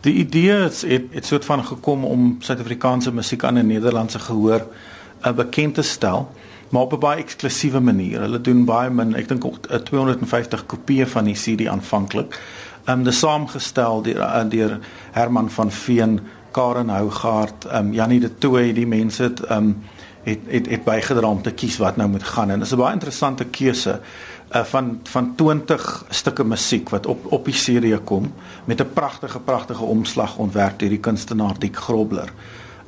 Die idee is het het soort van gekom om Suid-Afrikaanse musiek aan 'n Nederlandse gehoor uh, bekend te stel, maar op 'n baie eksklusiewe manier. Hulle doen baie min, ek dink ook 250 kopieë van die CD aanvanklik. Ehm um, dis saamgestel deur uh, deur Herman van Veen, Karen Hougaard, ehm um, Janie de Tooy, die mense het ehm um, het het het bygedra om te kies wat nou moet gaan en dit is 'n baie interessante keuse uh, van van 20 stukke musiek wat op op die serie kom met 'n pragtige pragtige omslag ontwerp deur die kunstenaar Dick Grobler.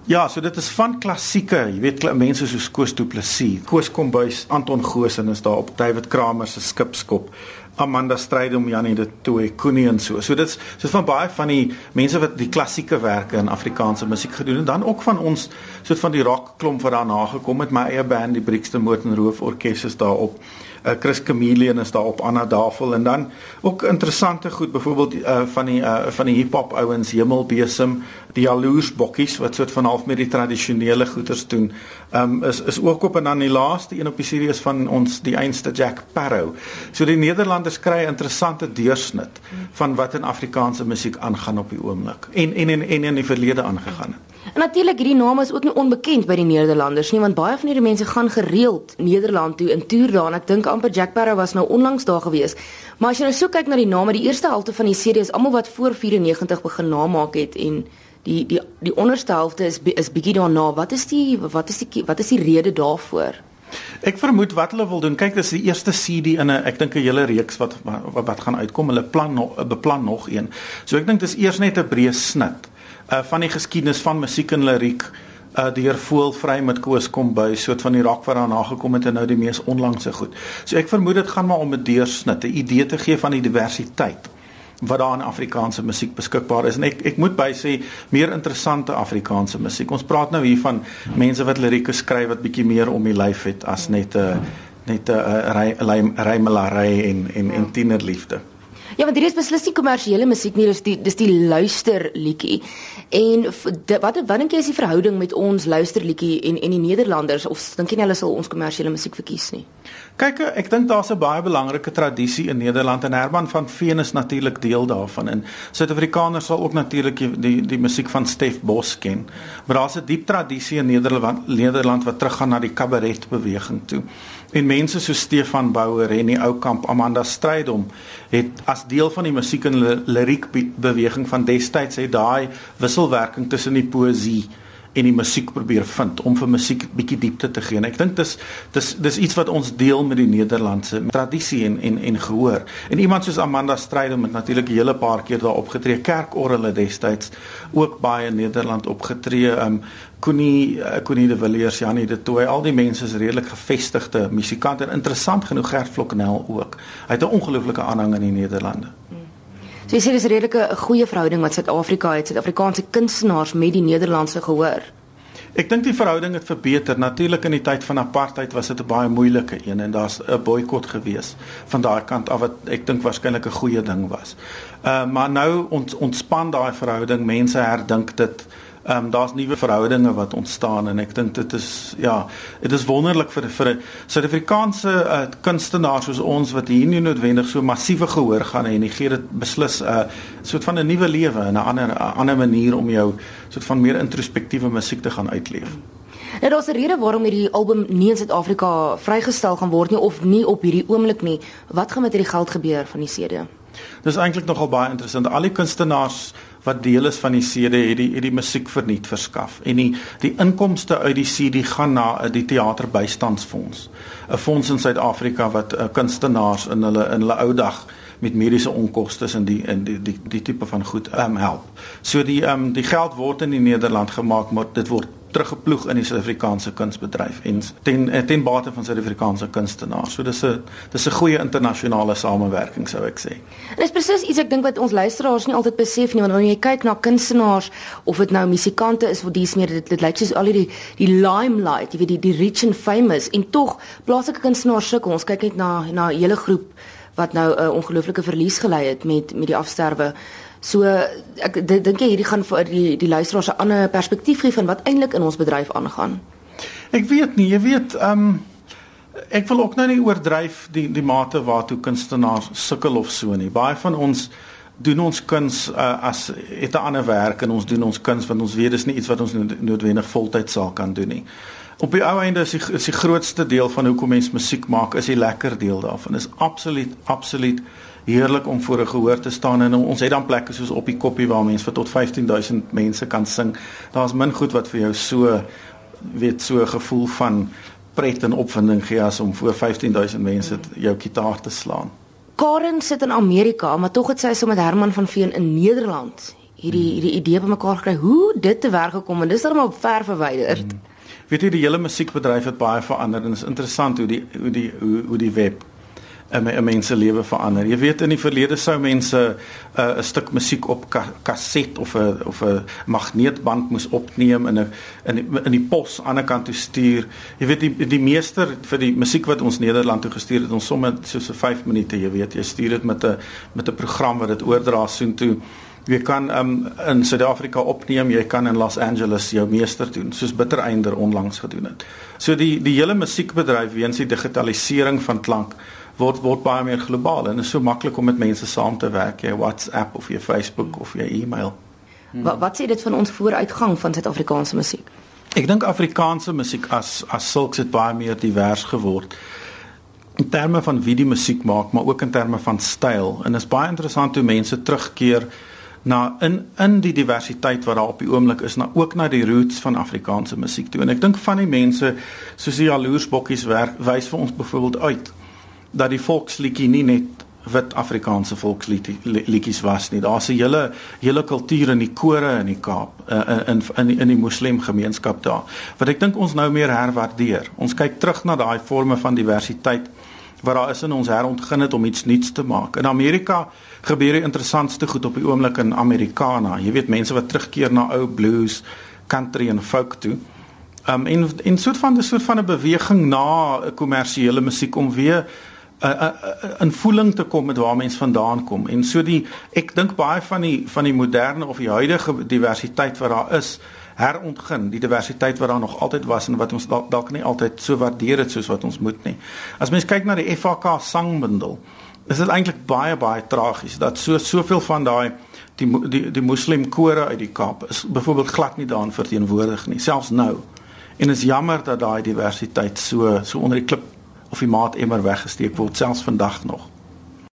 Ja, so dit is van klassieke, jy weet mense soos Koos Du Plessis, Koos Kombuis, Anton Goosen is daar op David Kramer se skipskop. Amanda Stryd om Janie de Tooi, Koenie en so. So dit's so van baie van die mense wat die klassieke werke in Afrikaanse musiek gedoen het, dan ook van ons soort van die rock klomp wat daarna gekom het, my eie band die Brixton Motor Roof Orkees is daarop uh, Chris Chameleon is daar op Anna Davel en dan ook interessante goed byvoorbeeld uh, van die uh, van die hiphop ouens Hemelbesem die Jaloers Bokkies wat soort van half met die tradisionele goeters doen. Um, is is ook op en dan die laaste een op die serie is van ons die einste Jack Parow so die Nederlanders kry 'n interessante deursnit van wat in Afrikaanse musiek aangaan op die oomblik en en en, en in die verlede aangegaan het En natuurlik hierdie naam is ook nie onbekend by die Nederlanders nie want baie van hierdie mense gaan gereeld Nederland toe in toer daar en ek dink amper Jack Sparrow was nou onlangs daar gewees. Maar as jy nou so kyk na die name, die eerste helfte van die serie is almal wat voor 94 begin namaak het en die die die onderste helfte is is bietjie daarna. Wat is die wat is die wat is die rede daarvoor? Ek vermoed wat hulle wil doen. Kyk, dis die eerste CD in 'n ek dink 'n hele reeks wat, wat wat gaan uitkom. Hulle plan nog beplan nog een. So ek dink dis eers net 'n breë snit uh van die geskiedenis van musiek en liriek uh deur voelvry met Koos kom by soort van die rak wat daarna gekom het en nou die mees onlangse goed. So ek vermoed dit gaan maar om 'n deursnit, 'n idee te gee van die diversiteit wat daar in Afrikaanse musiek beskikbaar is en ek ek moet by sê meer interessante Afrikaanse musiek. Ons praat nou hier van mense wat lirieke skryf wat bietjie meer om die lyf het as net 'n net 'n rymelary en en en tienerliefde. Ja, want hier is beslis nie kommersiële musiek nie, dis die dis die luisterliedjie. En de, wat wat dink jy is die verhouding met ons luisterliedjie en en die Nederlanders of dink jy nie hulle sal ons kommersiële musiek verkies nie? Kyk, ek dink daar's 'n baie belangrike tradisie in Nederland en Herman van Veen is natuurlik deel daarvan. En Suid-Afrikaners sal ook natuurlik die, die die musiek van Stef Bos ken. Maar daar's 'n diep tradisie in Nederland Nederland wat teruggaan na die kabaret beweging toe. En mense so Stefan Bouwer en die ou kamp Amanda Strydom het as deel van die musiek en liriek beweging van destyds het daai wisselwerking tussen die poësie en die musiek probeer vind om vir musiek bietjie diepte te gee. En ek dink dis dis dis iets wat ons deel met die Nederlandse tradisie en en en gehoor. En iemand soos Amanda Strydom het natuurlik 'n hele paar keer daar opgetree. Kerkorrele destyds ook baie in Nederland opgetree. Um Koenie Koenie de Villiers, Janie de Tooi, al die mense is redelik gevestigde musikante en interessant genoeg Gert Floknel ook. Hy het 'n ongelooflike aanhang in die Nederlande. So jy sê dis 'n redelike goeie verhouding wat Suid-Afrika het, Suid-Afrikaanse kunstenaars met die Nederlandse gehoor. Ek dink die verhouding het verbeter. Natuurlik in die tyd van apartheid was dit 'n baie moeilike een en daar's 'n boikot gewees van daai kant af wat ek dink waarskynlik 'n goeie ding was. Uh maar nou ons ontspan daai verhouding. Mense herdink dit. Ehm um, daar's nuwe verhoudinge wat ontstaan en ek dink dit is ja, dit is wonderlik vir vir Suid-Afrikaanse uh, kunstenaars soos ons wat hier nie noodwendig so massiewe gehoor gaan hê en gee dit beslis 'n uh, soort van 'n nuwe lewe en 'n ander 'n ander manier om jou soort van meer introspektiewe musiek te gaan uitleef. Nou daar's 'n rede waarom hierdie album nie in Suid-Afrika vrygestel gaan word nie of nie op hierdie oomblik nie. Wat gaan met hierdie geld gebeur van die CD? Dis eintlik nogal baie interessant. Al die kunstenaars wat deel is van die CD het die het die musiek verniet verskaf en die die inkomste uit die CD gaan na uh, die teaterbystandsfonds 'n fonds in Suid-Afrika wat uh, kunstenaars in hulle in hulle ou dag met mediese onkoste en die in die die die tipe van goed um, help. So die ehm um, die geld word in die Nederland gemaak maar dit word teruggeploeg in die Suid-Afrikaanse kunsbedryf en ten eh, ten bate van Suid-Afrikaanse kunstenaars. So dis 'n dis 'n goeie internasionale samewerking sou ek sê. En dis presies iets ek dink wat ons luisteraars nie altyd besef nie want wanneer jy kyk na kunstenaars of dit nou musikante is of dis meer dit, dit lyk soos al die die limelight, jy weet die die rich and famous en tog plaaslike kunstenaars sukkel. Ons kyk net na na 'n hele groep wat nou 'n uh, ongelooflike verlies gelei het met met die afsterwe So ek dink jy hierdie gaan vir die die luisteraars 'n ander perspektief gee van wat eintlik in ons bedryf aangaan. Ek weet nie, jy weet, ehm um, ek wil ook nou nie oordryf die die mate waartoe kunstenaars sukkel of so nie. Baie van ons doen ons kuns uh, as het 'n ander werk en ons doen ons kuns want ons weet dis nie iets wat ons noodwendig voltyd sal kan doen nie. Op die ou einde is die is die grootste deel van hoekom mens musiek maak is die lekker deel daarvan. Is absoluut absoluut heerlik om voor 'n gehoor te staan en ons het dan plekke soos op die koppie waar mense vir tot 15000 mense kan sing. Daar's min goed wat vir jou so weet so 'n gevoel van pret en opwinding gee as om voor 15000 mense jou kitaar te slaan. Karen sit in Amerika, maar tog het sy so met Herman van Veen in Nederland hierdie hierdie idee bymekaar gekry hoe dit te werk gekom en dis dan maar ver verwyderd. Hmm. Weet jy die hele musiekbedryf het baie verander en dit is interessant hoe die hoe die hoe, hoe die web 'n 'n mens se lewe verander. Jy weet in die verlede sou mense 'n uh, 'n stuk musiek op ka kaset of 'n of 'n magneetband moes opneem in 'n in die, in die pos aan 'n kant toe stuur. Jy weet die die meester vir die musiek wat ons Nederland toe gestuur het, ons sommer so so 5 minute, jy weet, jy stuur dit met 'n met 'n program wat dit oordra soontoe. Jy kan um, in Suid-Afrika opneem, jy kan in Los Angeles jou meester doen, soos Bittereinder onlangs gedoen het. So die die hele musiekbedryf weens die digitalisering van klank word word baie meer globaal en is so maklik om met mense saam te werk, jy WhatsApp of jy Facebook of jy e-mail. Hmm. Wat wat sê dit van ons vooruitgang van Suid-Afrikaanse musiek? Ek dink Afrikaanse musiek as as sulks het baie meer divers geword in terme van wie die musiek maak, maar ook in terme van styl. En dit is baie interessant hoe mense terugkeer na in in die diversiteit wat daar op die oomblik is, na ook na die roots van Afrikaanse musiek toe. En ek dink van die mense soos die jaloersbokkies werk wys vir ons byvoorbeeld uit dat die volksliedjie nie net wit Afrikaanse volksliedjies was nie. Daar's 'n hele hele kultuur in die kore in die Kaap, in in in die moslemgemeenskap daar. Wat ek dink ons nou meer herwaardeer. Ons kyk terug na daai forme van diversiteit wat daar is in ons herontgin het om iets nuuts te maak. In Amerika gebeur die interessantste goed op die oomblik in Americana. Jy weet mense wat terugkeer na ou blues, country en folk toe. Um en en soort van 'n soort van 'n beweging na 'n kommersiële musiek om weer 'n 'n voeling te kom met waar mens vandaan kom. En so die ek dink baie van die van die moderne of die huidige diversiteit wat daar is, herontgin, die diversiteit wat daar nog altyd was en wat ons dalk dalk nie altyd so waardeer het soos wat ons moet nie. As mens kyk na die FHK sangbundel, is dit eintlik baie baie tragies dat so soveel van daai die die die moslim kore uit die Kaap is byvoorbeeld glad nie daarin verteenwoordig nie, selfs nou. En is jammer dat daai diversiteit so so onder die klip of die maat emmer weggesteek word selfs vandag nog.